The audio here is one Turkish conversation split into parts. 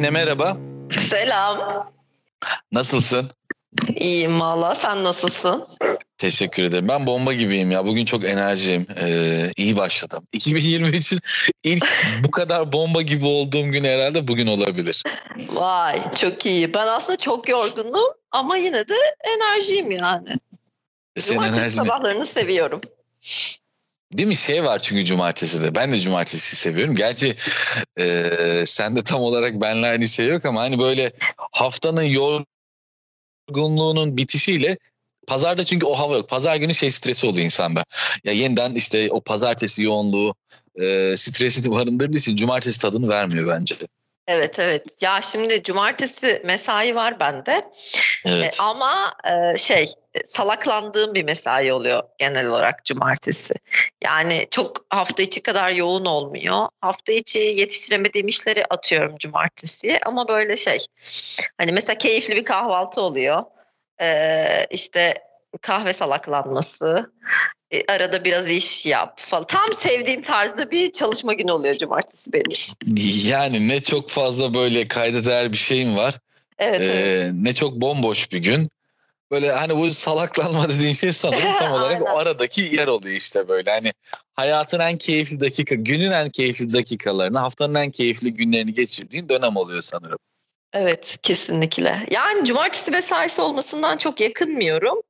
Emine merhaba. Selam. Nasılsın? İyiyim valla. Sen nasılsın? Teşekkür ederim. Ben bomba gibiyim ya. Bugün çok enerjiyim. Ee, iyi başladım. 2023'ün ilk bu kadar bomba gibi olduğum gün herhalde bugün olabilir. Vay çok iyi. Ben aslında çok yorgunum ama yine de enerjiyim yani. E, Senin Cumartesi enerjini... sabahlarını seviyorum. Değil mi? Şey var çünkü cumartesi de. Ben de cumartesi seviyorum. Gerçi e, sende tam olarak benle aynı şey yok ama hani böyle haftanın yorgunluğunun bitişiyle pazarda çünkü o hava yok. Pazar günü şey stresi oluyor insanda. Ya yeniden işte o pazartesi yoğunluğu e, stresi barındırdığı için cumartesi tadını vermiyor bence. Evet evet. Ya şimdi cumartesi mesai var bende. Evet. E, ama e, şey salaklandığım bir mesai oluyor genel olarak cumartesi. Yani çok hafta içi kadar yoğun olmuyor. Hafta içi yetiştiremediğim işleri atıyorum cumartesiye ama böyle şey hani mesela keyifli bir kahvaltı oluyor. Ee, işte kahve salaklanması, e, arada biraz iş yap falan. Tam sevdiğim tarzda bir çalışma günü oluyor cumartesi benim için. Yani ne çok fazla böyle kayda değer bir şeyim var. Evet, Ee, evet. ne çok bomboş bir gün. Böyle hani bu salaklanma dediğin şey sanırım tam olarak o aradaki yer oluyor işte böyle. Hani hayatın en keyifli dakika, günün en keyifli dakikalarını, haftanın en keyifli günlerini geçirdiğin dönem oluyor sanırım. Evet kesinlikle. Yani cumartesi mesaisi olmasından çok yakınmıyorum.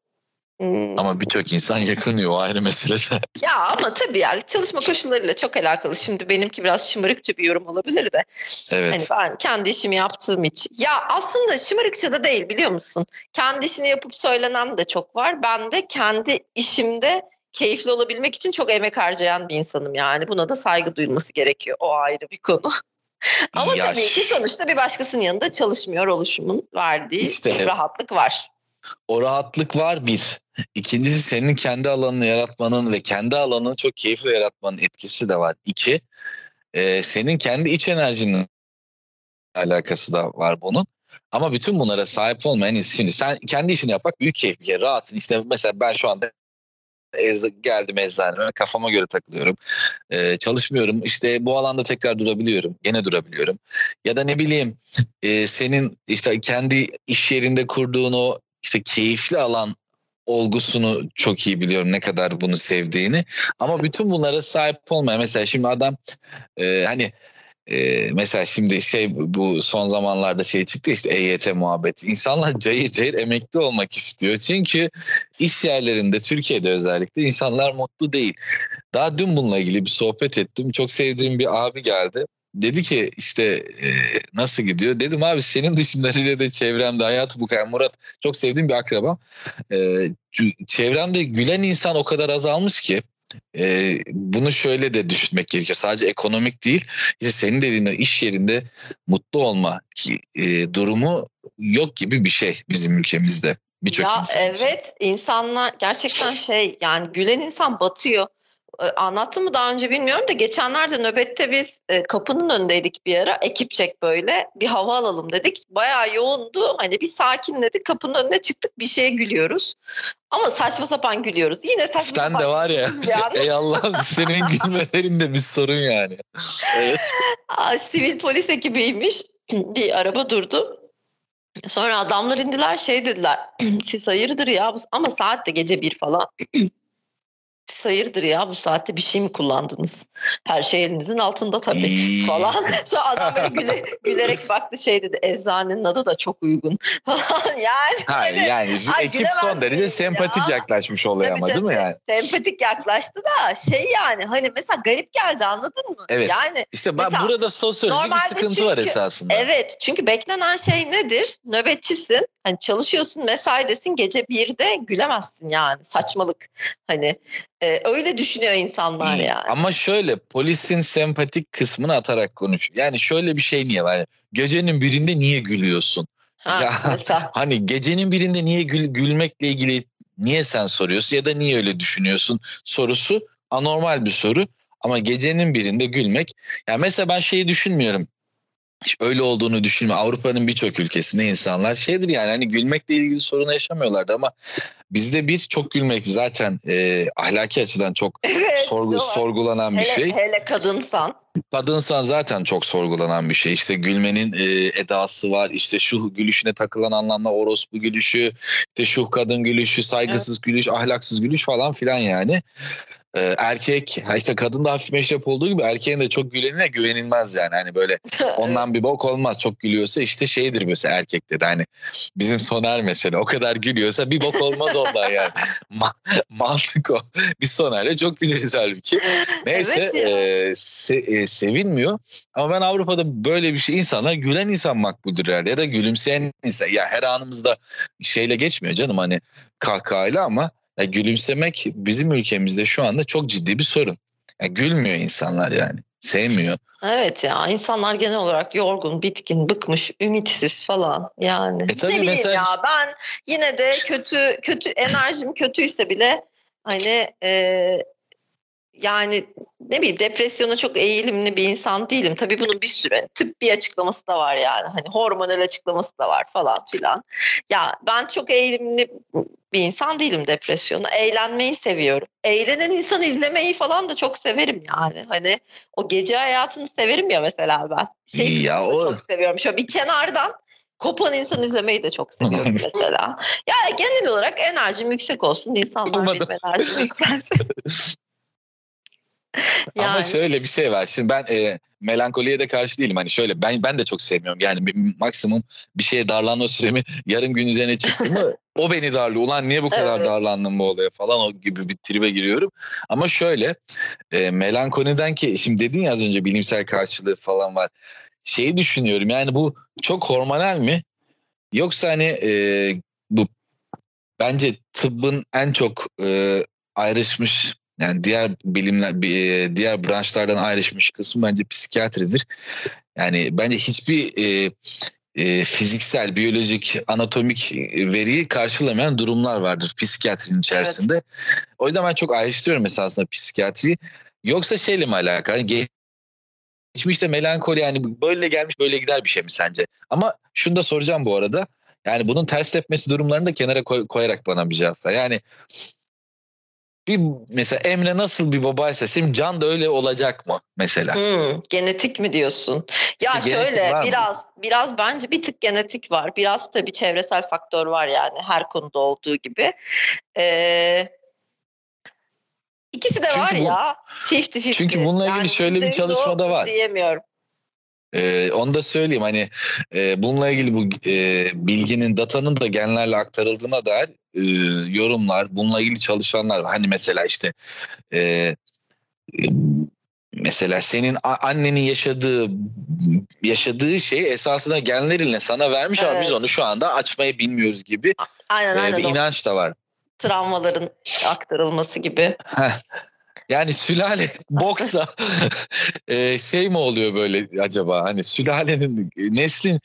Hmm, Ama birçok insan yakınıyor o ayrı mesele de. Ya ama tabii ya çalışma koşullarıyla çok alakalı. Şimdi benimki biraz şımarıkça bir yorum olabilir de. Evet. Hani ben kendi işimi yaptığım için. Ya aslında şımarıkça da değil biliyor musun? Kendi işini yapıp söylenen de çok var. Ben de kendi işimde keyifli olabilmek için çok emek harcayan bir insanım yani. Buna da saygı duyulması gerekiyor. O ayrı bir konu. Ama Ya tabii ki sonuçta bir başkasının yanında çalışmıyor oluşumun verdiği İşte- rahatlık var. O rahatlık var bir. İkincisi senin kendi alanını yaratmanın ve kendi alanını çok keyifli yaratmanın etkisi de var. İki, e, senin kendi iç enerjinin alakası da var bunun. Ama bütün bunlara sahip olmayan şimdi sen kendi işini yapmak büyük keyif bir kere rahatsın. İşte mesela ben şu anda ez- geldim eczaneme kafama göre takılıyorum. Ee, çalışmıyorum işte bu alanda tekrar durabiliyorum. Gene durabiliyorum. Ya da ne bileyim e, senin işte kendi iş yerinde kurduğun o işte keyifli alan olgusunu çok iyi biliyorum ne kadar bunu sevdiğini. Ama bütün bunlara sahip olmayan mesela şimdi adam e, hani ee, mesela şimdi şey bu son zamanlarda şey çıktı işte EYT muhabbeti. İnsanlar cayır cayır emekli olmak istiyor. Çünkü iş yerlerinde Türkiye'de özellikle insanlar mutlu değil. Daha dün bununla ilgili bir sohbet ettim. Çok sevdiğim bir abi geldi. Dedi ki işte e, nasıl gidiyor? Dedim abi senin dışında de çevremde hayatı bu kadar. Murat çok sevdiğim bir akrabam. E, çevremde gülen insan o kadar azalmış ki e, bunu şöyle de düşünmek gerekiyor. Sadece ekonomik değil. İşte senin dediğin o iş yerinde mutlu olma ki, e, durumu yok gibi bir şey bizim ülkemizde. Birçok insan için. evet insanlar gerçekten şey yani gülen insan batıyor. Ee, Anlattım mı daha önce bilmiyorum da geçenlerde nöbette biz e, kapının önündeydik bir ara ekipçek böyle bir hava alalım dedik. Bayağı yoğundu hani bir sakinledik kapının önüne çıktık bir şeye gülüyoruz. Ama saçma sapan gülüyoruz. Yine saçma Sen sapan de var ya. Ey Allah'ım senin gülmelerinde bir sorun yani. Evet. Aa, sivil polis ekibiymiş. bir araba durdu. Sonra adamlar indiler şey dediler. Siz hayırdır ya? Ama saat de gece bir falan. Hayırdır ya bu saatte bir şey mi kullandınız? Her şey elinizin altında tabii falan. Sonra adam böyle güle, gülerek baktı şey dedi. Eczanenin adı da çok uygun falan. Yani Hayır yani Ay, ekip son derece miyim sempatik ya? yaklaşmış olaya ama değil mi yani? sempatik yaklaştı da şey yani hani mesela garip geldi anladın mı? Evet. Yani İşte ben Mesela burada sosyolojik bir sıkıntı var çünkü- esasında. Evet çünkü beklenen şey nedir? Nöbetçisin. Hani çalışıyorsun mesaidesin gece birde gülemezsin yani saçmalık. Hani e, öyle düşünüyor insanlar İyi. yani. Ama şöyle polisin sempatik kısmını atarak konuş. Yani şöyle bir şey niye var? Yani gecenin birinde niye gülüyorsun? Ha, ya. mesela. Hani gecenin birinde niye gül, gülmekle ilgili niye sen soruyorsun ya da niye öyle düşünüyorsun sorusu anormal bir soru. Ama gecenin birinde gülmek. Yani mesela ben şeyi düşünmüyorum. öyle olduğunu düşünme. Avrupa'nın birçok ülkesinde insanlar şeydir yani hani gülmekle ilgili sorun yaşamıyorlardı ama bizde bir çok gülmek zaten e, ahlaki açıdan çok Evet, sorgu, doğru. sorgulanan bir hele, şey. hele kadınsan. Kadınsan zaten çok sorgulanan bir şey. İşte gülmenin e, edası var. İşte şu gülüşüne takılan anlamda orospu gülüşü, işte şu kadın gülüşü, saygısız gülüş, ahlaksız gülüş falan filan yani. E, erkek, işte kadın da hafif meşrep olduğu gibi erkeğin de çok gülenine güvenilmez yani. Hani böyle ondan bir bok olmaz. Çok gülüyorsa işte şeydir mesela erkekte de hani bizim Soner mesela o kadar gülüyorsa bir bok olmaz ondan yani. Ma- mantık o. Biz Soner'le çok güleriz halbuki. Neyse Evet e, se- e, sevilmiyor. Ama ben Avrupa'da böyle bir şey insanlar gülen insan makbuldür herhalde ya da gülümseyen insan. Ya her anımızda şeyle geçmiyor canım hani kahkahayla ama ya gülümsemek bizim ülkemizde şu anda çok ciddi bir sorun. Ya gülmüyor insanlar yani. Sevmiyor. Evet ya insanlar genel olarak yorgun, bitkin, bıkmış, ümitsiz falan yani. E tabii ne bileyim mesela- ya ben yine de kötü kötü enerjim kötüyse bile hani e, yani ne bileyim depresyona çok eğilimli bir insan değilim. Tabii bunun bir sürü tıp bir açıklaması da var yani. Hani hormonal açıklaması da var falan filan. Ya ben çok eğilimli bir insan değilim depresyona. Eğlenmeyi seviyorum. Eğlenen insanı izlemeyi falan da çok severim yani. Hani o gece hayatını severim ya mesela ben. Şey Ya o- çok seviyorum. Şöyle bir kenardan kopan insan izlemeyi de çok seviyorum mesela. Ya genel olarak enerjim yüksek olsun. insanlar Duymadım. benim enerjim yükselsin. Ama Yani. şöyle bir şey var. Şimdi ben e, melankoliye de karşı değilim. Hani şöyle ben ben de çok sevmiyorum. Yani bir, maksimum bir şeye darlanma süremi yarım gün üzerine çıktı mı o beni darlıyor. Ulan niye bu kadar Evet. darlandım bu olaya falan o gibi bir tribe giriyorum. Ama şöyle e, melankoliden ki şimdi dedin ya az önce bilimsel karşılığı falan var. Şeyi düşünüyorum yani bu çok hormonal mi? Yoksa hani e, bu bence tıbbın en çok e, ayrışmış yani diğer bilimler bi- e, diğer branşlardan ayrışmış kısmı bence psikiyatridir. Yani bence hiçbir e, e, fiziksel, biyolojik, anatomik veriyi karşılamayan durumlar vardır psikiyatrinin içerisinde. O yüzden ben çok ayrıştırıyorum esasında psikiyatriyi. Yoksa şeyle mi alakalı? Hani Geçmişte melankoli yani böyle gelmiş böyle gider bir şey mi sence? Ama şunu da soracağım bu arada. Yani bunun ters tepmesi durumlarını da kenara koy- koyarak bana bir cevap ver. Yani bir mesela Emre nasıl bir babaysa şimdi Can da öyle olacak mı mesela? Hmm, genetik mi diyorsun? Ya İşte şöyle var mı? biraz biraz bence bir tık genetik var. Biraz tabii çevresel faktör var yani her konuda olduğu gibi. Ee, ikisi de Çünkü var bu- ya. 50-50. Çünkü bununla ilgili şöyle bir %100 çalışma da var. Diyemiyorum. Ee, onu da söyleyeyim hani e, bununla ilgili bu e, bilginin datanın da genlerle aktarıldığına dair e, yorumlar bununla ilgili çalışanlar var. Hani mesela işte e, e, mesela senin annenin yaşadığı yaşadığı şey esasında genlerinle sana vermiş ama biz Evet. onu şu anda açmayı bilmiyoruz gibi Aynen e, aynen. bir o inanç da var. travmaların aktarılması gibi. Yani sülale boksa e, şey mi oluyor böyle acaba? Hani sülalenin neslin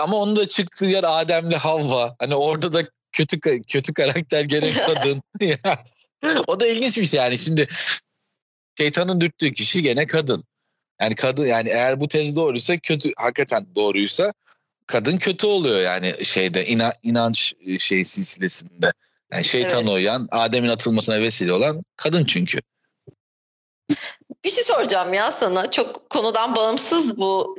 ama onun da çıktığı yer Adem'le Havva. Hani orada da kötü kötü karakter gene kadın. O da ilginç bir şey yani. Şimdi şeytanın dürttüğü kişi gene kadın. Yani kadın yani eğer bu tez doğruysa kötü hakikaten doğruysa kadın kötü oluyor yani şeyde ina, inanç şey silsilesinde. Yani şeytana Evet. uyan, Adem'in atılmasına vesile olan kadın çünkü. Bir şey soracağım ya sana. Çok konudan bağımsız bu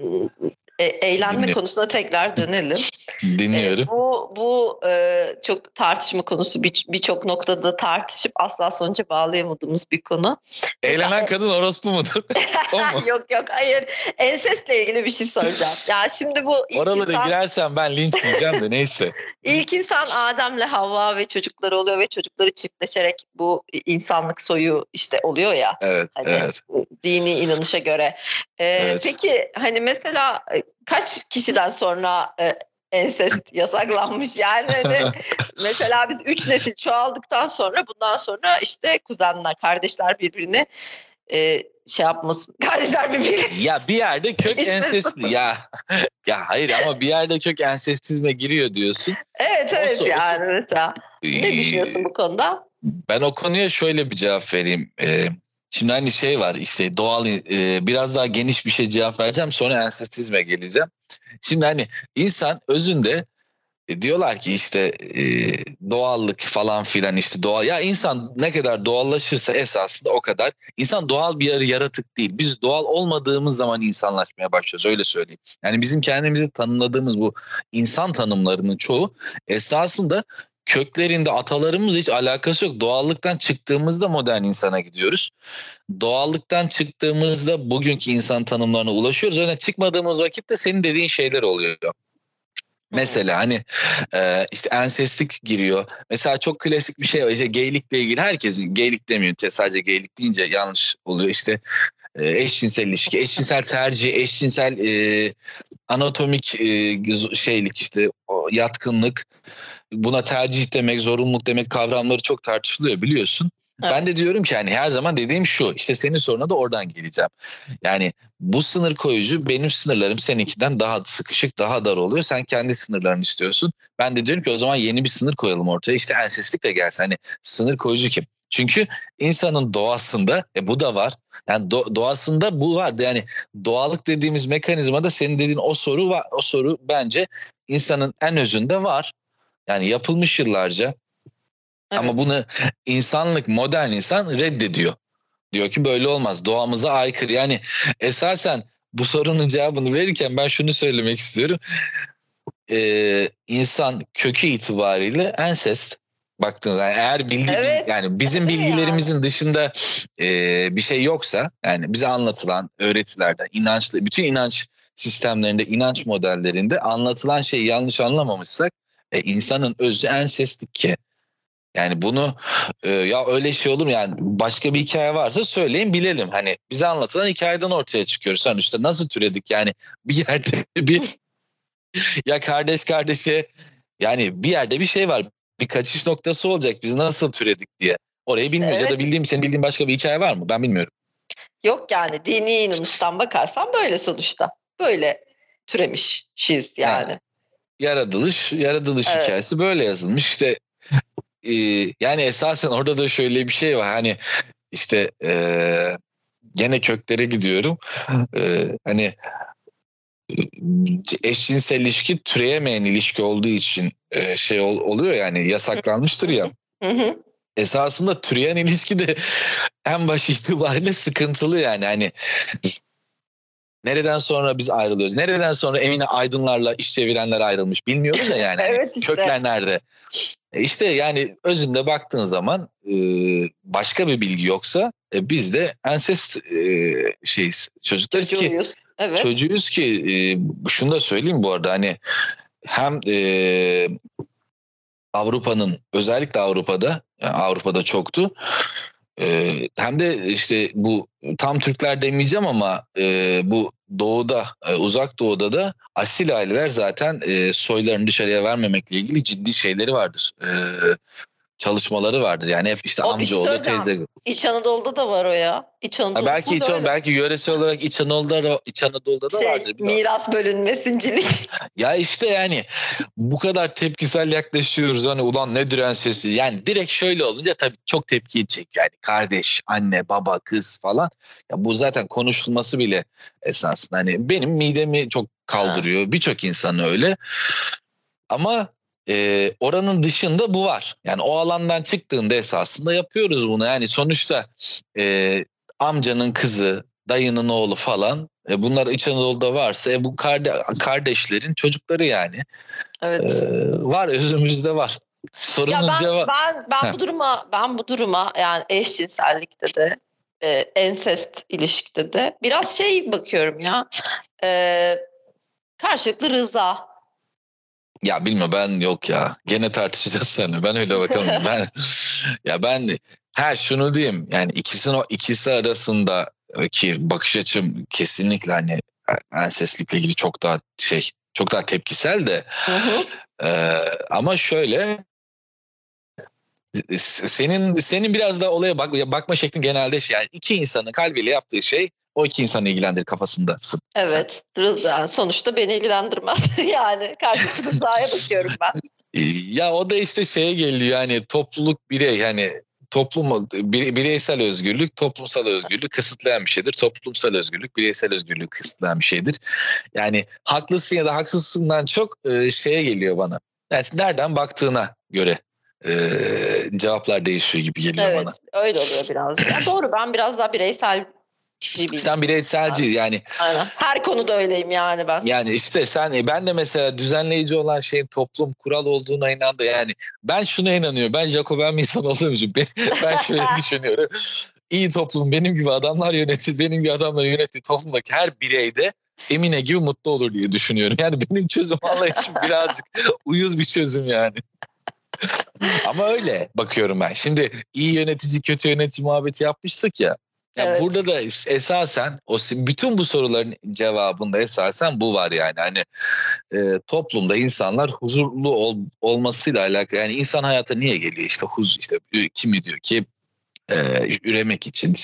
e, eğlenme Dinliyorum. konusuna tekrar dönelim. Dinliyorum. E, bu bu e, çok tartışma konusu Bir- birçok noktada tartışıp asla sonuca bağlayamadığımız bir konu. Eğlenen kadın orospu mudur? mu? yok yok hayır ensestle ilgili bir şey soracağım. Ya şimdi bu Oralara insan, girersem ben linç yiyeceğim de neyse. İlk insan Adem'le Havva ve çocukları oluyor ve çocukları çiftleşerek bu insanlık soyu işte oluyor ya. Evet, Hani evet. dini inanışa göre. Ee, Evet. Peki hani mesela e, kaç kişiden sonra e, ensest yasaklanmış? Yani hani mesela biz üç nesil çoğaldıktan sonra bundan sonra işte kuzenler, kardeşler birbirini e, şey yapmasın. Kardeşler birbirini Ya bir yerde kök Hiçbir ensestli ya. Ya hayır ama bir yerde kök ensestizme giriyor diyorsun. Evet evet Olsun, yani mesela. Ne Ee, düşünüyorsun bu konuda? Ben o konuya şöyle bir cevap vereyim. Ee, Şimdi hani şey var işte doğal e, biraz daha geniş bir şey cevap vereceğim sonra ensestizme geleceğim. Şimdi hani insan özünde diyorlar ki işte e, doğallık falan filan işte doğa ya insan ne kadar doğallaşırsa esasında o kadar insan doğal bir yaratık değil. Biz doğal olmadığımız zaman insanlaşmaya başlıyoruz öyle söyleyeyim. Yani bizim kendimizi tanımladığımız bu insan tanımlarının çoğu esasında köklerinde atalarımızla hiç alakası yok. Doğallıktan çıktığımızda modern insana gidiyoruz. Doğallıktan çıktığımızda bugünkü insan tanımlarına ulaşıyoruz. Öyle çıkmadığımız vakitte senin dediğin şeyler oluyor. Mesela hani e, işte ensestlik giriyor. Mesela çok klasik bir şey var. İşte geylikle ilgili herkes geylik demiyor. Sadece geylik deyince yanlış oluyor. İşte e, eşcinsel ilişki, eşcinsel tercih, eşcinsel e, anatomik e, şeylik işte o yatkınlık buna tercih demek, zorunluluk demek kavramları çok tartışılıyor biliyorsun. Ben de diyorum ki yani her zaman dediğim şu işte senin soruna da oradan geleceğim. Yani bu sınır koyucu benim sınırlarım seninkinden daha sıkışık daha dar oluyor. Sen kendi sınırlarını istiyorsun. Ben de diyorum ki o zaman yeni bir sınır koyalım ortaya. İşte enseslik de gelse hani sınır koyucu kim? Çünkü insanın doğasında e, bu da var. Yani do, doğasında bu var. Yani doğallık dediğimiz mekanizmada senin dediğin o soru var. O soru bence insanın en özünde var. Yani yapılmış yıllarca Evet. Ama bunu insanlık, modern insan reddediyor. Diyor ki böyle olmaz. Doğamıza aykırı. Yani esasen bu sorunun cevabını verirken ben şunu söylemek istiyorum. Ee, insan kökü itibariyle ensest baktığınızda yani eğer bilgi evet. yani bizim bilgilerimizin yani. dışında e, bir şey yoksa yani bize anlatılan öğretilerde inançlı bütün inanç sistemlerinde inanç modellerinde anlatılan şeyi yanlış anlamamışsak e, insanın özü ensestlik ki yani bunu e, ya öyle şey olur mu yani başka bir hikaye varsa söyleyin bilelim. Hani bize anlatılan hikayeden ortaya çıkıyor. Sonuçta nasıl türedik yani bir yerde bir ya kardeş kardeşe yani bir yerde bir şey var. Bir kaçış noktası olacak biz nasıl türedik diye. Orayı bilmiyoruz evet. ya da bildiğim senin bildiğin başka bir hikaye var mı? Ben bilmiyorum. Yok yani dini inanıştan bakarsan böyle sonuçta. Böyle türemişiz yani. yani yaratılış, yaratılış evet. hikayesi böyle yazılmış. İşte e, yani esasen orada da şöyle bir şey var. Hani işte e, gene köklere gidiyorum. E, hani eşcinsel ilişki türeyemeyen ilişki olduğu için e, şey ol, oluyor yani yasaklanmıştır ya. Esasında türeyen ilişki de en baş itibariyle sıkıntılı yani hani Nereden sonra biz ayrılıyoruz? Nereden sonra Emine Aydınlarla iş çevirenler ayrılmış bilmiyoruz da yani. evet işte. Kökler nerede? E işte yani özünde baktığın zaman e, başka bir bilgi yoksa e, biz de ensest şeyiz çocuklarız ki evet. çocuğuyuz ki şunu da söyleyeyim bu arada hani hem Avrupa'nın özellikle Avrupa'da yani Avrupa'da çoktu hem de işte bu tam Türkler demeyeceğim ama bu doğuda e, uzak doğuda da asil aileler zaten e, soylarını dışarıya vermemekle ilgili ciddi şeyleri vardır. Çalışmaları vardır. Yani hep işte o amcaoğlu, teyze. İç Anadolu'da da var o ya. İç Anadolu'da ha, belki İç Anadolu, belki yöresel olarak İç Anadolu'da İç Anadolu'da da şey, vardır. Miras bölünmesincilik. ya işte yani bu kadar tepkisel yaklaşıyoruz hani ulan ne diren sesi. Yani direkt şöyle olunca tabii çok tepki çek yani kardeş, anne, baba, kız falan. Ya bu zaten konuşulması bile esasında hani benim midemi çok kaldırıyor. Birçok insanı öyle. Ama e, oranın dışında bu var. Yani o alandan çıktığında esasında yapıyoruz bunu. Yani sonuçta e, amcanın kızı, dayının oğlu falan e, bunlar İç Anadolu'da varsa e, bu karde kardeşlerin çocukları yani. Evet. E, var özümüzde var. Sorunun ya ben, cevabı... ben ben bu duruma ben bu duruma yani eşcinsellikte de e, ensest ilişkide de biraz şey bakıyorum ya. E, karşılıklı rıza ya bilmiyorum ben yok ya. Gene tartışacağız seninle. Ben öyle bakalım. ben ya ben her şunu diyeyim. Yani ikisinin o ikisi arasında ki bakış açım kesinlikle hani enseslikle ilgili çok daha şey çok daha tepkisel de. Ee, ama şöyle senin senin biraz da olaya bak, bakma şeklin genelde şey yani iki insanın kalbiyle yaptığı şey o iki insanı ilgilendirir kafasındasın. Evet. Rıza sonuçta beni ilgilendirmez. yani karşı Rıza'ya bakıyorum ben. Ya o da işte şeye geliyor yani topluluk birey hani toplum bireysel özgürlük toplumsal özgürlük kısıtlayan bir şeydir. Toplumsal özgürlük bireysel özgürlük kısıtlayan bir şeydir. Yani haklısın ya da haksızsından çok e, şeye geliyor bana. Yani nereden baktığına göre e, cevaplar değişiyor gibi geliyor evet, bana. öyle oluyor biraz. Ya doğru ben biraz daha bireysel sen bireyselci yani. Aynen. Her konuda öyleyim yani ben. Yani işte sen e, ben de mesela düzenleyici olan şeyin toplum kural olduğuna inandı. Yani ben şuna inanıyorum. Ben Jacoben bir insan olduğum ben, ben şöyle düşünüyorum. İyi toplum benim gibi adamlar yönetir, benim gibi adamlar yönettiği toplumdaki her bireyde Emine gibi mutlu olur diye düşünüyorum. Yani benim çözüm anlayışım birazcık uyuz bir çözüm yani. Ama öyle bakıyorum ben. Şimdi iyi yönetici kötü yönetici muhabbeti yapmıştık ya. Ya evet. burada da esasen o bütün bu soruların cevabında esasen bu var yani hani e, toplumda insanlar huzurlu ol, olmasıyla alakalı yani insan hayata niye geliyor işte huz işte kimi diyor ki e, üremek için,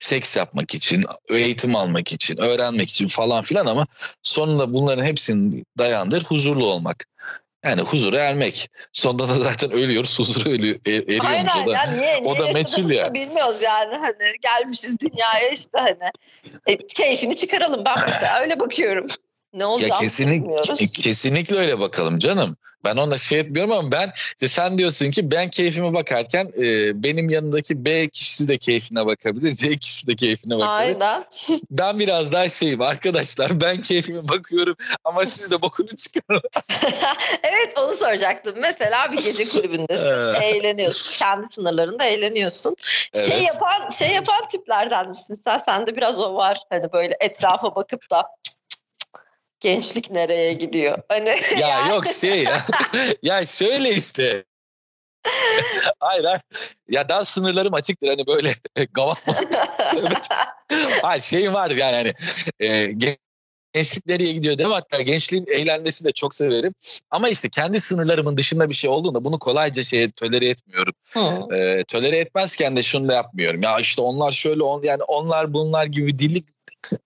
seks yapmak için, eğitim almak için, öğrenmek için falan filan ama sonunda bunların hepsinin dayandır huzurlu olmak. Yani huzura ermek. Sonunda da zaten ölüyoruz. Huzura ölüyor, er, eriyormuş. Aynen o da, ya niye, o niye da meçhul ya. Bilmiyoruz yani hani gelmişiz dünyaya işte hani. E, keyfini çıkaralım ben mesela öyle bakıyorum. Ne olacak? Ya kesinlikle, kesinlikle öyle bakalım canım. Ben ona şey etmiyorum ama ben işte sen diyorsun ki ben keyfime bakarken e, benim yanındaki B kişisi de keyfine bakabilir. C kişisi de keyfine bakabilir. Aynen. Ben biraz daha şeyim arkadaşlar ben keyfime bakıyorum ama siz de bokunu çıkarın. evet onu soracaktım. Mesela bir gece kulübündesin. eğleniyorsun. Kendi sınırlarında eğleniyorsun. Şey evet. Şey yapan şey yapan tiplerden misin sen? Sende biraz o var. Hani böyle etrafa bakıp da gençlik nereye gidiyor? Hani ya yani. yok şey ya. ya şöyle işte. hayır hayır. Ya daha sınırlarım açıktır hani böyle gavat hayır şeyim var yani hani e, gençlik nereye gidiyor değil mi? Hatta gençliğin eğlenmesini de çok severim. Ama işte kendi sınırlarımın dışında bir şey olduğunda bunu kolayca şey tölere etmiyorum. Hmm. E, tölere etmezken de şunu da yapmıyorum. Ya işte onlar şöyle on yani onlar bunlar gibi dillik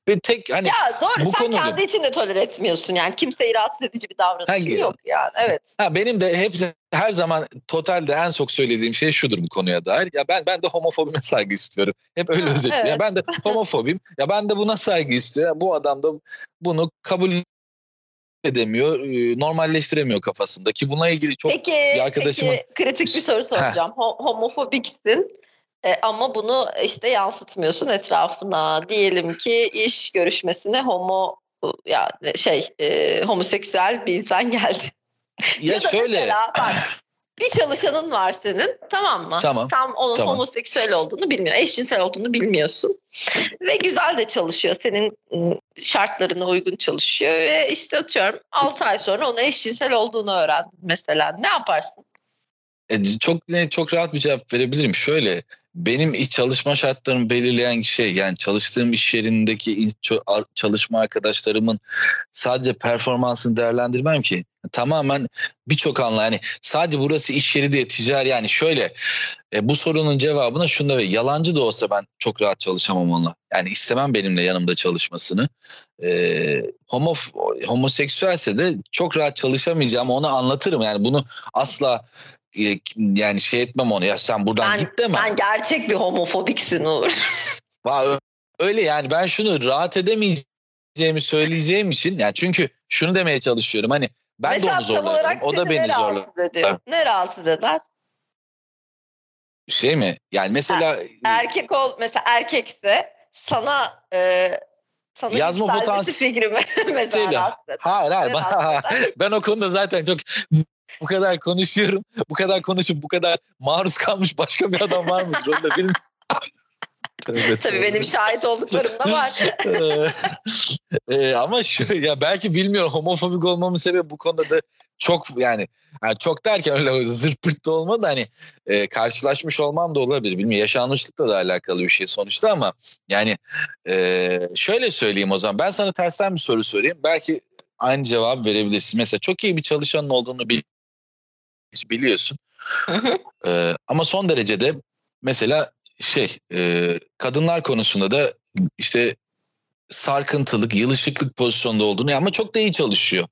ve tek hani ya doğru bu sen konuda... kendi için de tolere etmiyorsun yani kimseyi rahatsız edici bir davranışın yok yani evet. Ha, benim de hep her zaman totalde en çok söylediğim şey şudur bu konuya dair. Ya ben ben de homofobime saygı istiyorum. Hep öyle özetliyorum. Evet. Ya ben de homofobim. ya ben de buna saygı istiyorum. Bu adam da bunu kabul edemiyor, normalleştiremiyor kafasında ki buna ilgili çok peki, bir arkadaşımın... Peki kritik bir soru soracağım. Homofobiksin e, ama bunu işte yansıtmıyorsun etrafına. Diyelim ki iş görüşmesine homo ya şey e, homoseksüel bir insan geldi. Ya, ya şöyle. Mesela, bak, bir çalışanın var senin tamam mı? Tamam. Sen onun tamam. homoseksüel olduğunu bilmiyor, eşcinsel olduğunu bilmiyorsun. Ve güzel de çalışıyor. Senin ıı, şartlarına uygun çalışıyor ve işte atıyorum 6 ay sonra ona eşcinsel olduğunu öğrendin mesela. Ne yaparsın? E, çok ne çok rahat bir cevap verebilirim. Şöyle benim iç çalışma şartlarımı belirleyen şey yani çalıştığım iş yerindeki çalışma arkadaşlarımın sadece performansını değerlendirmem ki. Tamamen birçok anla yani sadece burası iş yeri diye ticari yani şöyle e, bu sorunun cevabına şunda ve yalancı da olsa ben çok rahat çalışamam onunla. Yani istemem benimle yanımda çalışmasını. E, homo, homoseksüelse de çok rahat çalışamayacağım onu anlatırım yani bunu asla yani şey etmem onu ya sen buradan ben, git deme. Sen gerçek bir homofobiksin Uğur. Öyle yani ben şunu rahat edemeyeceğimi söyleyeceğim için yani çünkü şunu demeye çalışıyorum hani ben mesela de onu zorlarım. O da beni zorlar. Ne rahatsız eder? Şey mi? Yani mesela er, erkek ol mesela erkekse sana e, sana yazma potansiyeli fikrimi mesela Hayır hayır. ben o konuda zaten çok bu kadar konuşuyorum. Bu kadar konuşup bu kadar maruz kalmış başka bir adam var mıdır? Onu da bilmiyorum. Evet, Tabii benim şahit olduklarım da var. ee, ama şu ya belki bilmiyorum homofobik olmamın sebebi bu konuda da çok yani, yani çok derken öyle zırt pırt da olmadı hani e, karşılaşmış olmam da olabilir. Bilmiyorum yaşanmışlıkla da alakalı bir şey sonuçta ama yani e, şöyle söyleyeyim o zaman ben sana tersten bir soru sorayım. Belki aynı cevap verebilirsin. Mesela çok iyi bir çalışanın olduğunu bil biliyorsun. Ee, ama son derecede mesela şey e, kadınlar konusunda da işte sarkıntılık, yılışıklık pozisyonda olduğunu ama çok da iyi çalışıyor.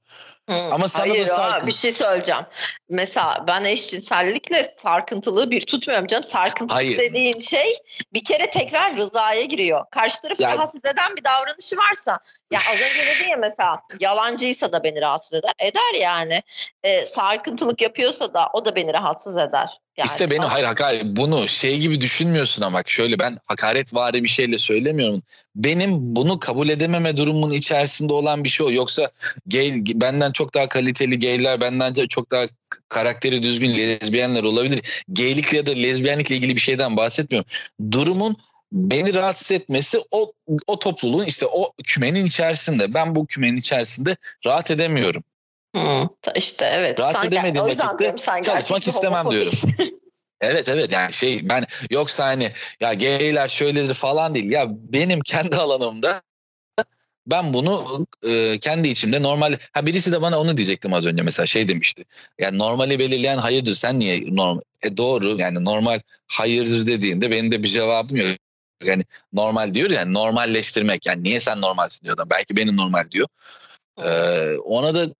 Hı. Ama sana Hayır, da sarkın... bir şey söyleyeceğim. Mesela ben eşcinsellikle sarkıntılığı bir tutmuyorum canım. Sarkıntı Hayır. dediğin şey bir kere tekrar rızaya giriyor. Karşı tarafı Yani- rahatsız eden bir davranışı varsa ya az önce dedin ya mesela yalancıysa da beni rahatsız eder. Eder yani. E, sarkıntılık yapıyorsa da o da beni rahatsız eder. Yani, işte benim hayır hakaret bunu şey gibi düşünmüyorsun ama bak şöyle ben hakaret vari bir şeyle söylemiyorum. Benim bunu kabul edememe durumunun içerisinde olan bir şey o. Yoksa gay benden çok daha kaliteli gayler benden çok daha karakteri düzgün lezbiyenler olabilir. Gaylikle ya da lezbiyenlikle ilgili bir şeyden bahsetmiyorum. Durumun beni rahatsız etmesi o o topluluğun işte o kümenin içerisinde. Ben bu kümenin içerisinde rahat edemiyorum. Hı, ta- işte evet. Rahat Sen edemediğim vakitte diyorum çalışmak istemem homofobik. Evet evet yani şey ben yoksa hani ya gayler şöyledir falan değil. Ya benim kendi alanımda ben bunu e, kendi içimde normal ha birisi de bana onu diyecektim az önce mesela şey demişti. Yani normali belirleyen hayırdır sen niye normal e doğru yani normal hayırdır dediğinde benim de bir cevabım yok. Yani normal diyor yani normalleştirmek yani niye sen normalsin diyor adam. Belki benim normal diyor. Ee, ona da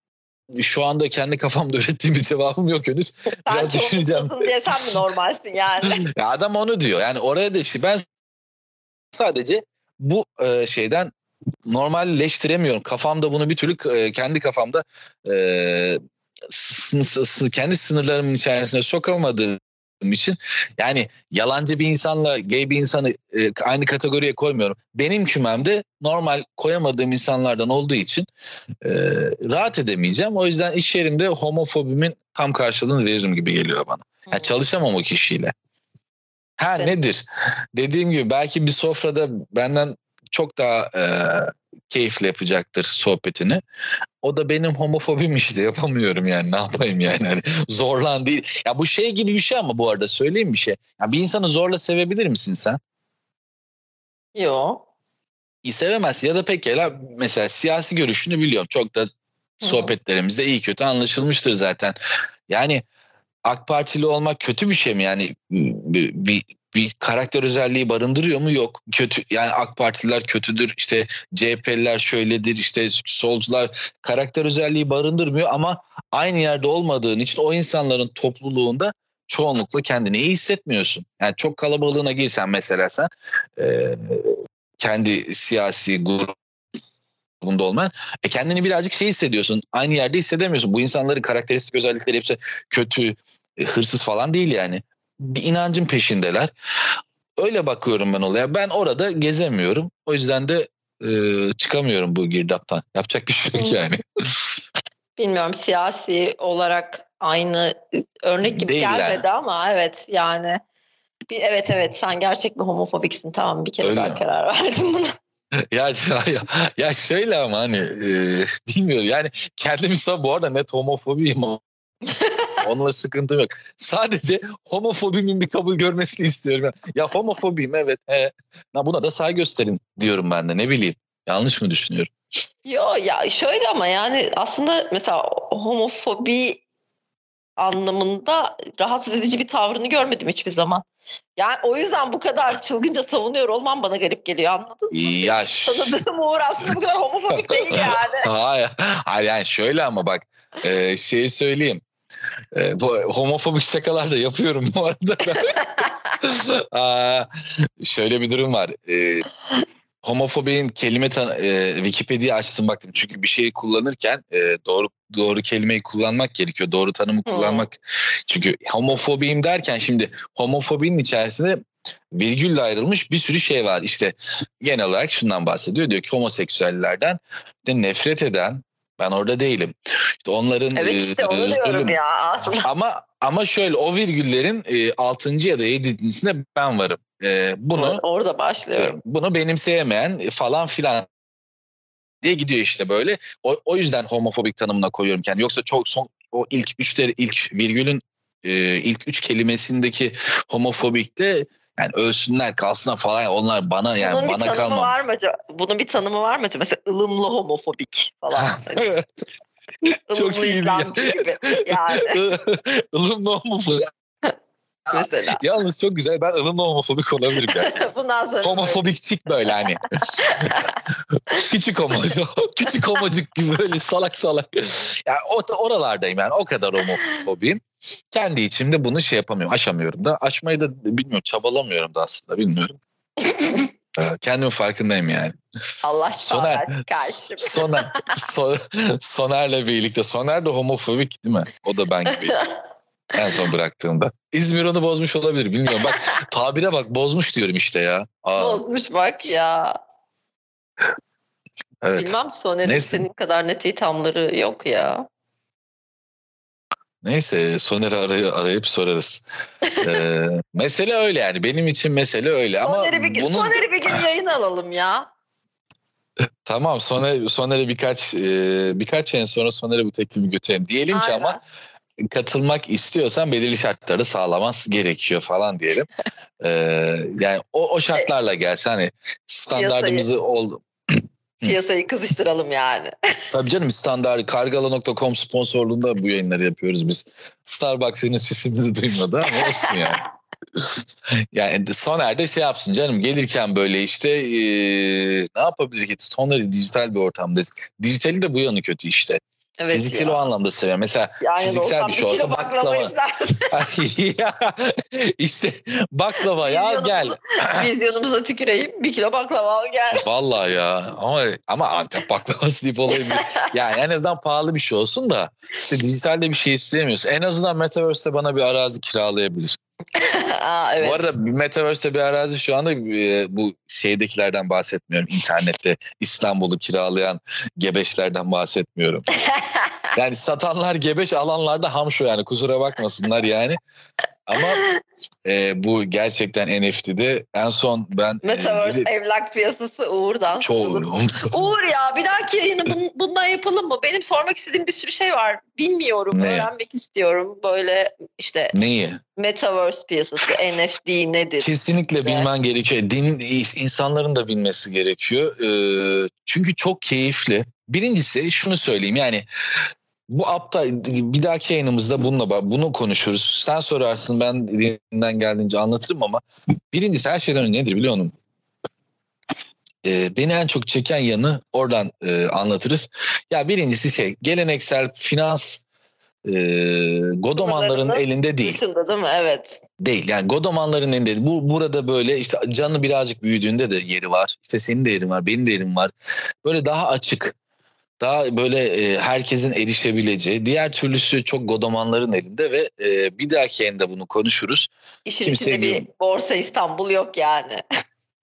şu anda kendi kafamda ürettiğim bir cevabım yok henüz. sen biraz düşüneceğim. diye sen mi normalsin yani? Ya adam onu diyor. Yani oraya da işte ben sadece bu e, şeyden normalleştiremiyorum. Kafamda bunu bir türlü e, kendi kafamda e, kendi sınırlarımın içerisine sokamadığım için yani yalancı bir insanla gay bir insanı e, aynı kategoriye koymuyorum. Benim kümemde normal koyamadığım insanlardan olduğu için e, rahat edemeyeceğim. O yüzden iş yerimde homofobimin tam karşılığını veririm gibi geliyor bana. Yani çalışamam o kişiyle. Ha Evet. nedir? Dediğim gibi belki bir sofrada benden çok daha e, keyifli yapacaktır sohbetini. O da benim homofobim işte yapamıyorum yani ne yapayım yani hani zorlan değil. Ya bu şey gibi bir şey ama bu arada söyleyeyim bir şey. Ya bir insanı zorla sevebilir misin sen? Yo. İyi sevemezsin ya da pekala mesela siyasi görüşünü biliyorum. Çok da sohbetlerimizde iyi kötü anlaşılmıştır zaten. Yani AK Partili olmak kötü bir şey mi? Yani bir, bir, bir karakter özelliği barındırıyor mu? Yok. Kötü yani AK Partililer kötüdür. İşte CHP'liler şöyledir. işte solcular karakter özelliği barındırmıyor ama aynı yerde olmadığın için o insanların topluluğunda çoğunlukla kendini iyi hissetmiyorsun. Yani çok kalabalığına girsen mesela sen e, kendi siyasi grubunda olmayan e kendini birazcık şey hissediyorsun. Aynı yerde hissedemiyorsun. Bu insanların karakteristik özellikleri hepsi kötü, e, hırsız falan değil yani. Bir inancın peşindeler. Öyle bakıyorum ben olaya. Ben orada gezemiyorum. O yüzden de e, çıkamıyorum bu girdaptan. Yapacak bir şey yok yani. Bilmiyorum siyasi olarak aynı örnek gibi Değiller. gelmedi ama evet yani bir, evet evet sen gerçek bir homofobiksin tamam bir kere Öyle daha mi? karar verdim buna. ya, ya, ya şöyle ama hani e, bilmiyorum yani kendimi bu arada net homofobiyim ama onunla sıkıntım yok. Sadece homofobimin bir kabul görmesini istiyorum. Ya, homofobiyim evet. He. Na buna da saygı gösterin diyorum ben de ne bileyim. Yanlış mı düşünüyorum? Yo ya şöyle ama yani aslında mesela homofobi anlamında rahatsız edici bir tavrını görmedim hiçbir zaman. Yani o yüzden bu kadar çılgınca savunuyor olmam bana garip geliyor anladın mı? Ya Tanıdığım Uğur aslında bu kadar homofobik değil yani. Hayır, hayır yani şöyle ama bak e, şeyi söyleyeyim. E, bu homofobik şakalar da yapıyorum bu arada. Aa, şöyle bir durum var. E, homofobinin kelime e, Wikipedia açtım baktım çünkü bir şeyi kullanırken e, doğru doğru kelimeyi kullanmak gerekiyor. Doğru tanımı kullanmak. Çünkü homofobiyim derken şimdi homofobinin içerisinde virgülle ayrılmış bir sürü şey var. İşte genel olarak şundan bahsediyor. Diyor ki homoseksüellerden de nefret eden ben orada değilim. İşte onların Evet e, işte onu diyorum zulüm- ya aslında. Ama ama şöyle o virgüllerin e, 6. ya da 7.sinde ben varım. E, bunu Orada başlıyorum. bunu benimseyemeyen falan filan diye gidiyor işte böyle. O, o yüzden homofobik tanımına koyuyorum kendimi. Yoksa çok son o ilk üçleri ilk virgülün e, ilk üç kelimesindeki homofobikte yani ölsünler kalsınlar falan onlar bana yani Bunun bana kalmam. var mı acaba? Bunun bir tanımı var mı acaba? Mesela ılımlı homofobik falan. Hani Çok iyiydi ya. Gibi. Yani. Ilımlı homofobik. Mesela. Yalnız çok güzel. Ben ılımlı homofobik olabilirim gerçekten. Bundan sonra Homofobik tip böyle hani. Küçük homocuk. Küçük homocuk gibi böyle salak salak. Yani o, oralardayım yani. O kadar homofobiyim. Kendi içimde bunu şey yapamıyorum. Aşamıyorum da. Aşmayı da bilmiyorum. Çabalamıyorum da aslında. Bilmiyorum. Ee, Kendimin farkındayım yani. Allah Soner, karşım. Soner, so, Soner'le birlikte. Soner de homofobik değil mi? O da ben gibi. En son bıraktığımda. İzmir onu bozmuş olabilir bilmiyorum. Bak tabire bak bozmuş diyorum işte ya. Aa, Bozmuş bak ya. evet. Bilmem Soner'in senin kadar net ithamları yok ya. Neyse Soner'i arayıp, arayıp sorarız. Ee, mesele öyle yani. Benim için mesele öyle. Ama Soner'i bir, bunun... Soner'i bir gün yayın alalım ya. Tamam Soner, Soner'e birkaç e, birkaç en sonra Soner'e bu teklifi götürelim. Diyelim ki Aynen. ama katılmak istiyorsan belirli şartları sağlaması gerekiyor falan diyelim. Ee, yani o, o şartlarla gelse hani standartımızı ol, Piyasayı kızıştıralım yani. Tabii canım standart kargala.com sponsorluğunda bu yayınları yapıyoruz biz. Starbucks henüz sesimizi duymadı ama olsun yani. yani Soner de şey yapsın canım gelirken böyle işte eee, ne yapabilir ki Soner'i dijital bir ortamdayız. Dijitali de bu yanı kötü işte. Evet Fiziksel ya. o anlamda seviyorum. Mesela Yani fiziksel bir şey olsa baklava baklava. işte baklava ya gel. Vizyonumuza tüküreyim. Bir kilo baklava al gel. Vallahi ya ama ama Antep baklavası deyip olayı bir- yani en azından pahalı bir şey olsun da işte dijitalde bir şey isteyemiyorsun. En azından Metaverse'te bana bir arazi kiralayabilir. Aa, evet. Bu arada Metaverse'te bir arazi şu anda e, bu şeydekilerden bahsetmiyorum. İnternette İstanbul'u kiralayan gebeşlerden bahsetmiyorum. Yani satanlar gebeş alanlarda hamşo yani kusura bakmasınlar yani. Ama e, bu gerçekten NFT'de en son ben e, Metaverse evlak piyasası Uğur'dan. çoğu Uğur ya bir dahaki yayını bun- bundan yapalım mı? Benim sormak istediğim bir sürü şey var. Bilmiyorum. Ne? Öğrenmek istiyorum. Böyle işte neyi? Metaverse piyasası, NFT nedir? Kesinlikle bilmen gerekiyor. Din insanların da bilmesi gerekiyor. Ee, çünkü çok keyifli. Birincisi şunu söyleyeyim yani bu apta bir dahaki yayınımızda bununla bunu konuşuruz. Sen sorarsın ben elimden geldiğince anlatırım ama birincisi her şeyden önce nedir biliyor musun? Ee, beni en çok çeken yanı oradan e, anlatırız. Ya birincisi şey geleneksel finans e, godomanların elinde değil Dışında değil mi? Evet. değil. Yani Godomanların elinde değil. Bu burada böyle işte canı birazcık büyüdüğünde de yeri var. İşte senin de yerin var, benim de yerim var. Böyle daha açık. Daha böyle e, herkesin erişebileceği. Diğer türlüsü çok Godomanların elinde ve e, bir dahaki yayında bunu konuşuruz. İşin Kimse içinde bir borsa İstanbul yok yani.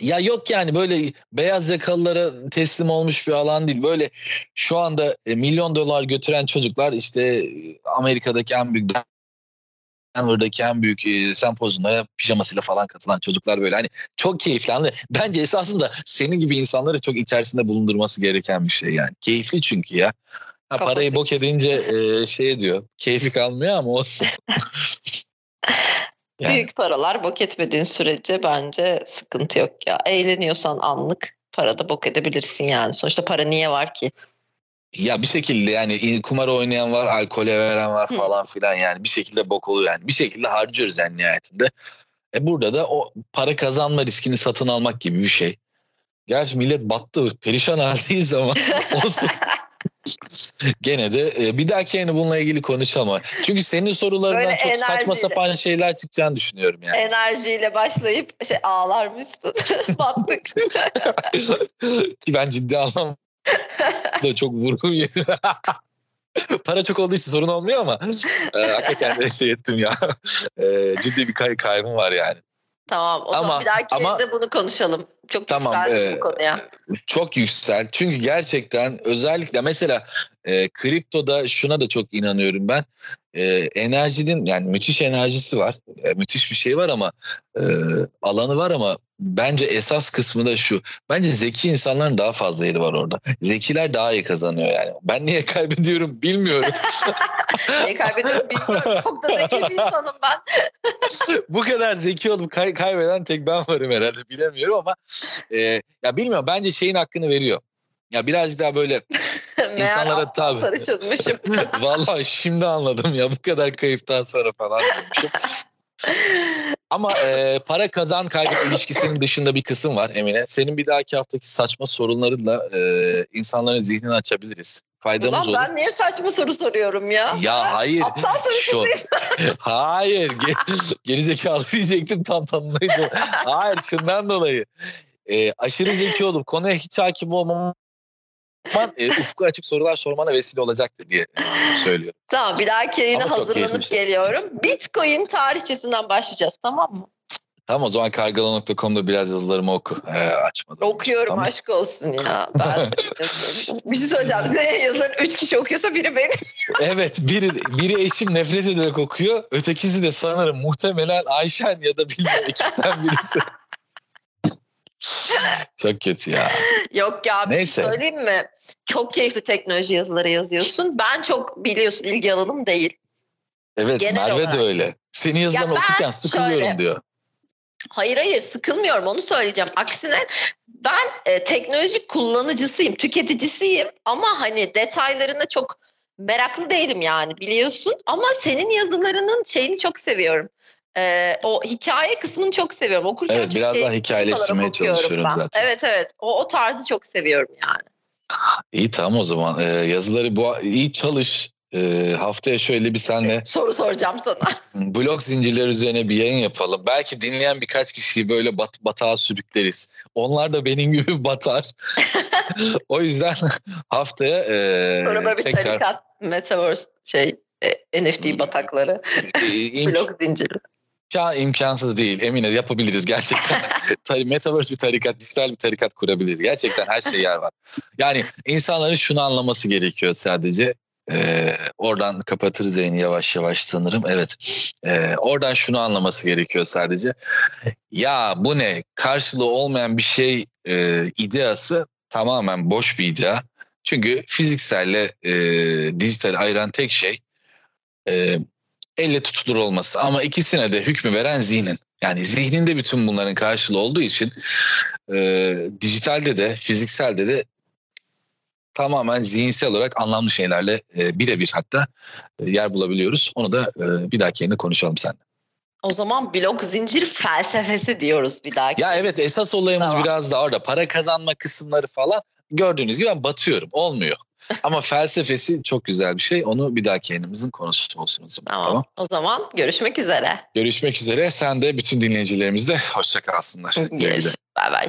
Ya yok yani böyle beyaz yakalılara teslim olmuş bir alan değil. Böyle şu anda e, milyon dolar götüren çocuklar işte Amerika'daki en büyük Denver'daki en büyük e, sempozyumlara pijamasıyla falan katılan çocuklar böyle hani çok keyifli. Hani bence esasında senin gibi insanları çok içerisinde bulundurması gereken bir şey yani. Keyifli çünkü ya. Ha, Kafası- parayı bok edince e, şey diyor. Keyfi kalmıyor ama olsun. Yani. Büyük paralar bok etmediğin sürece bence sıkıntı yok ya. Eğleniyorsan anlık para da bok edebilirsin yani. Sonuçta para niye var ki? Ya bir şekilde yani kumar oynayan var, alkole veren var falan filan yani bir şekilde bok oluyor yani. Bir şekilde harcıyoruz yani nihayetinde. E burada da o para kazanma riskini satın almak gibi bir şey. Gerçi millet battı, perişan haldeyiz ama olsun. Gene de e, bir dahaki yayını bununla ilgili konuşalım. Çünkü senin sorularından Böyle çok saçma enerjiyle. sapan şeyler çıkacağını düşünüyorum yani. Enerjiyle başlayıp şey ağlarmışsın. Battık. Ben ciddi anlamda çok vurgun yedim. Para çok olduğu için sorun olmuyor ama e, hakikaten de şey ettim ya. E, ciddi bir kay kaybım var yani. tamam o Ama- zaman bir dahaki ama- bunu konuşalım. Çok Tamam, yükseldik e, bu konuya. Çok yüksel. Çünkü gerçekten özellikle mesela e, kriptoda şuna da çok inanıyorum ben. E, enerjinin yani müthiş enerjisi var. E, müthiş bir şey var ama e, alanı var ama bence esas kısmı da şu. Bence zeki insanların daha fazla yeri var orada. Zekiler daha iyi kazanıyor yani. Ben niye kaybediyorum bilmiyorum. Neyi kaybediyorum bilmiyorum. Çok da zeki bir insanım ben. Bu kadar zeki olup kay- kaybeden tek ben varım herhalde bilemiyorum ama e, ya bilmiyorum bence şeyin hakkını veriyor. Ya birazcık daha böyle İnsanlara aptal tabii. sarışınmışım. Vallahi şimdi anladım ya bu kadar kayıptan sonra falan. Ama e, para kazan kaybet ilişkisinin dışında bir kısım var Emine. Senin bir dahaki haftaki saçma sorunlarınla e, insanların zihnini açabiliriz. Faydamız Ulan olur. ben niye saçma soru soruyorum ya? Ya hayır. Aptalsın Şu, hayır. Ge- gerizekalı diyecektim tam tanımlayıcı. Hayır şundan dolayı. E, aşırı zeki olup konuya hiç hakim olmam e, ufku açık sorular sormana vesile olacaktır diye e, söylüyorum. Tamam bir dahaki yayına hazırlanıp şey. geliyorum. Bitcoin tarihçesinden başlayacağız tamam mı? Tamam o zaman kargala.com'da biraz yazılarımı oku. E, açmadım. Okuyorum Tamam. aşk olsun ya. Ben bir şey söyleyeceğim. Senin yazıların üç kişi okuyorsa biri benim. Evet biri biri eşim nefret ederek okuyor. Ötekisi de sanırım muhtemelen Ayşen ya da bilmiyorum ekipten birisi. Çok kötü ya. Yok ya bir şey Neyse. söyleyeyim mi? Çok keyifli teknoloji yazıları yazıyorsun. Ben çok biliyorsun ilgi alanım değil. Evet Genel Merve olarak. de öyle. Senin yazılarını ben okurken sıkılıyorum şöyle- diyor. Hayır hayır sıkılmıyorum onu söyleyeceğim. Aksine ben e, teknoloji kullanıcısıyım, tüketicisiyim ama hani detaylarına çok meraklı değilim yani biliyorsun. Ama senin yazılarının şeyini çok seviyorum. E, o hikaye kısmını çok seviyorum. Okurken Evet biraz keyifli daha hikayeleştirmeye çalışıyorum ben. zaten. Evet evet o, o tarzı çok seviyorum yani. İyi tamam o zaman. Ee, yazıları bu iyi çalış. Ee, haftaya şöyle bir senle Soru soracağım sana. blok zincirleri üzerine bir yayın yapalım. Belki dinleyen birkaç kişiyi böyle bat, batağa sürükleriz. Onlar da benim gibi batar. o yüzden haftaya e, Sonra bir tekrar tarikat, metaverse şey e, NFT batakları, blok zinciri. İmkan- imkansız değil. Emine yapabiliriz gerçekten. Metaverse bir tarikat, dijital bir tarikat kurabiliriz. Gerçekten her şey yer var. Yani insanların şunu anlaması gerekiyor sadece. Ee, oradan kapatırız yayını yavaş yavaş sanırım. Evet. Ee, oradan şunu anlaması gerekiyor sadece. Ya bu ne? Karşılığı olmayan bir şey e, ideası tamamen boş bir idea. Çünkü fizikselle e, dijital ayıran tek şey e, elle tutulur olması. Ama ikisine de hükmü veren zihnin. Yani zihninde bütün bunların karşılığı olduğu için e, dijitalde de fizikselde de tamamen zihinsel olarak anlamlı şeylerle e, birebir hatta e, yer bulabiliyoruz. Onu da e, bir dahaki yayında konuşalım seninle. O zaman blok zincir felsefesi diyoruz bir dahaki. Ya evet esas olayımız Tamam. biraz da orada. Para kazanma kısımları falan gördüğünüz gibi ben batıyorum. Olmuyor. Ama felsefesi çok güzel bir şey. Onu bir dahaki yayınımızın konusu olsun o zaman. Tamam. tamam. O zaman görüşmek üzere. Görüşmek üzere. Sen de bütün dinleyicilerimiz de hoşça kalsınlar. Görüşürüz. Bay bay.